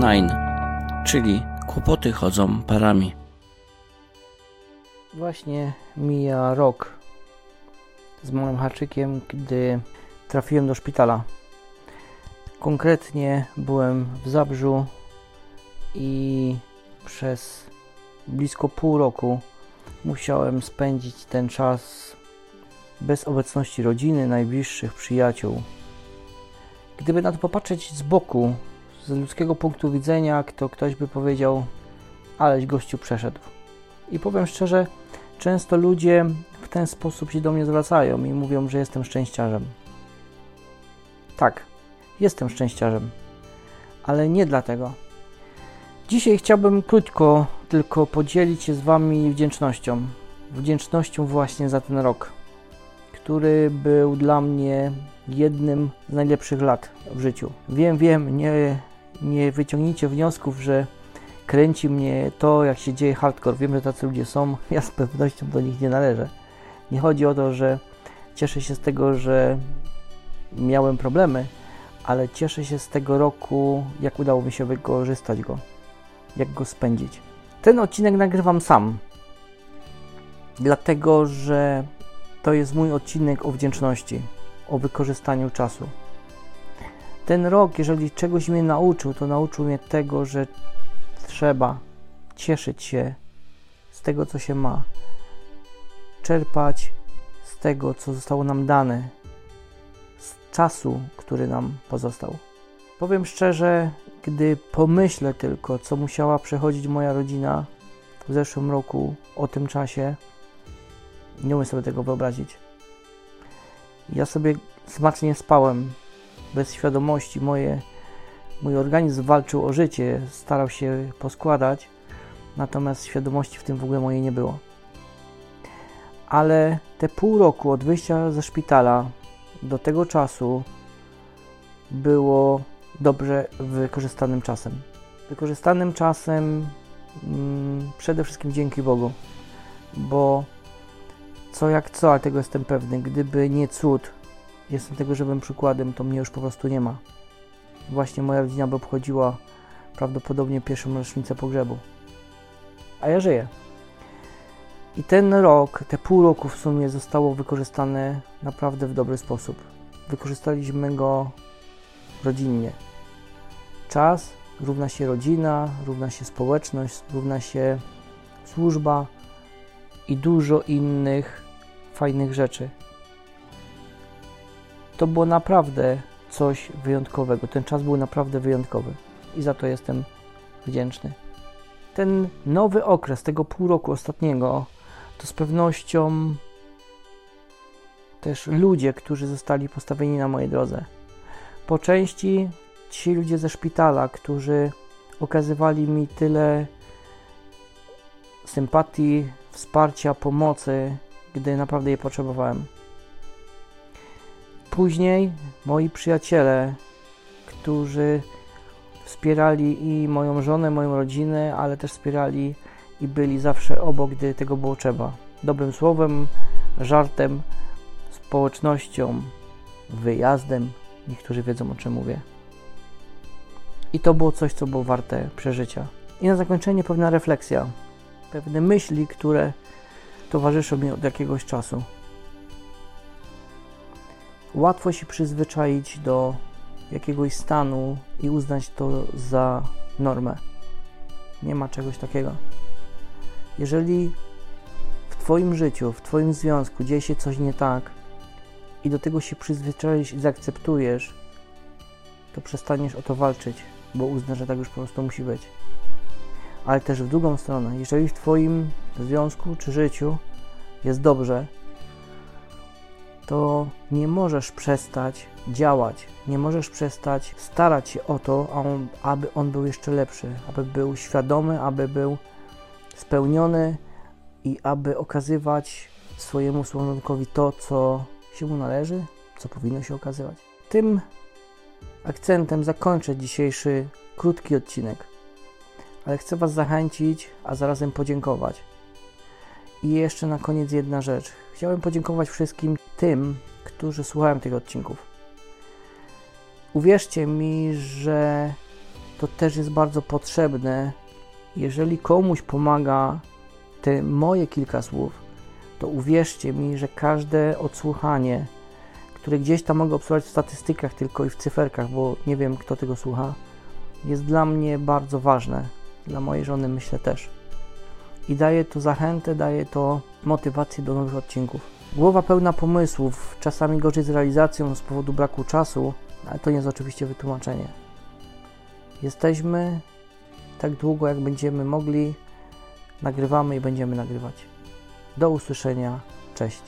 Nine, czyli kłopoty chodzą parami. Właśnie mija rok z małym haczykiem, gdy trafiłem do szpitala. Konkretnie byłem w Zabrzu i przez blisko pół roku musiałem spędzić ten czas bez obecności rodziny, najbliższych przyjaciół. Gdyby na to popatrzeć z boku, z ludzkiego punktu widzenia, to ktoś by powiedział, aleś gościu przeszedł. I powiem szczerze, często ludzie w ten sposób się do mnie zwracają i mówią, że jestem szczęściarzem. Tak, jestem szczęściarzem, ale nie dlatego. Dzisiaj chciałbym krótko tylko podzielić się z Wami wdzięcznością. Wdzięcznością właśnie za ten rok, który był dla mnie jednym z najlepszych lat w życiu. Wiem, wiem, nie, nie wyciągnijcie wniosków, że kręci mnie to, jak się dzieje hardcore. Wiem, że tacy ludzie są. Ja z pewnością do nich nie należę. Nie chodzi o to, że cieszę się z tego, że miałem problemy, ale cieszę się z tego roku, jak udało mi się wykorzystać go, jak go spędzić. Ten odcinek nagrywam sam, dlatego że to jest mój odcinek o wdzięczności, o wykorzystaniu czasu. Ten rok, jeżeli czegoś mnie nauczył, to nauczył mnie tego, że trzeba cieszyć się z tego, co się ma, czerpać z tego, co zostało nam dane, z czasu, który nam pozostał. Powiem szczerze, gdy pomyślę tylko, co musiała przechodzić moja rodzina w zeszłym roku o tym czasie, nie umiem sobie tego wyobrazić. Ja sobie smacznie spałem, bez świadomości. Moje, mój organizm walczył o życie, starał się poskładać, natomiast świadomości w tym w ogóle mojej nie było. Ale te pół roku od wyjścia ze szpitala do tego czasu było dobrze wykorzystanym czasem. Wykorzystanym czasem mm, przede wszystkim dzięki Bogu, bo co jak co, ale tego jestem pewny, gdyby nie cud, jestem tego żywym przykładem, to mnie już po prostu nie ma. Właśnie moja rodzina by obchodziła prawdopodobnie pierwszą rocznicę pogrzebu. A ja żyję. I ten rok, te pół roku w sumie zostało wykorzystane naprawdę w dobry sposób. Wykorzystaliśmy go rodzinnie. Czas równa się rodzina, równa się społeczność, równa się służba i dużo innych fajnych rzeczy. To było naprawdę coś wyjątkowego. Ten czas był naprawdę wyjątkowy i za to jestem wdzięczny. Ten nowy okres, tego pół roku ostatniego, to z pewnością też ludzie, którzy zostali postawieni na mojej drodze. Po części ci ludzie ze szpitala, którzy okazywali mi tyle sympatii, wsparcia, pomocy, gdy naprawdę je potrzebowałem. Później moi przyjaciele, którzy wspierali i moją żonę, moją rodzinę, ale też wspierali i byli zawsze obok, gdy tego było trzeba. Dobrym słowem, żartem, społecznością, wyjazdem. Niektórzy wiedzą o czym mówię. I to było coś, co było warte przeżycia. I na zakończenie pewna refleksja, pewne myśli, które towarzyszą mi od jakiegoś czasu. Łatwo się przyzwyczaić do jakiegoś stanu i uznać to za normę. Nie ma czegoś takiego. Jeżeli w Twoim życiu, w Twoim związku dzieje się coś nie tak i do tego się przyzwyczaisz i zaakceptujesz, to przestaniesz o to walczyć, bo uznasz, że tak już po prostu musi być. Ale też w drugą stronę, jeżeli w Twoim związku czy życiu jest dobrze, to nie możesz przestać działać, nie możesz przestać starać się o to, aby on był jeszcze lepszy, aby był świadomy, aby był spełniony i aby okazywać swojemu wspólnikowi to, co się mu należy, co powinno się okazywać. Tym akcentem zakończę dzisiejszy krótki odcinek, ale chcę Was zachęcić, a zarazem podziękować. I jeszcze na koniec jedna rzecz. Chciałem podziękować wszystkim tym, którzy słuchają tych odcinków. Uwierzcie mi, że to też jest bardzo potrzebne. Jeżeli komuś pomaga te moje kilka słów, to uwierzcie mi, że każde odsłuchanie, które gdzieś tam mogę obserwować w statystykach tylko i w cyferkach, bo nie wiem kto tego słucha, jest dla mnie bardzo ważne. Dla mojej żony myślę też. I daje to zachętę, daje to motywację do nowych odcinków. Głowa pełna pomysłów, czasami gorzej z realizacją z powodu braku czasu, ale to nie jest oczywiście wytłumaczenie. Jesteśmy tak długo, jak będziemy mogli, nagrywamy i będziemy nagrywać. Do usłyszenia. Cześć.